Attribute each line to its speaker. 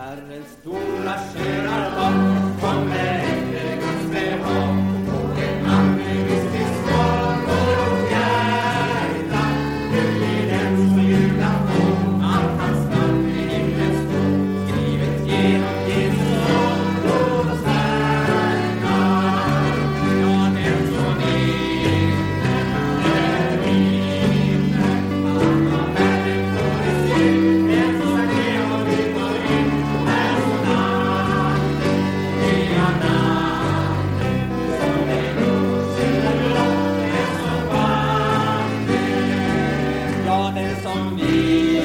Speaker 1: Herrens stora sköna lock kommer Gottes on me.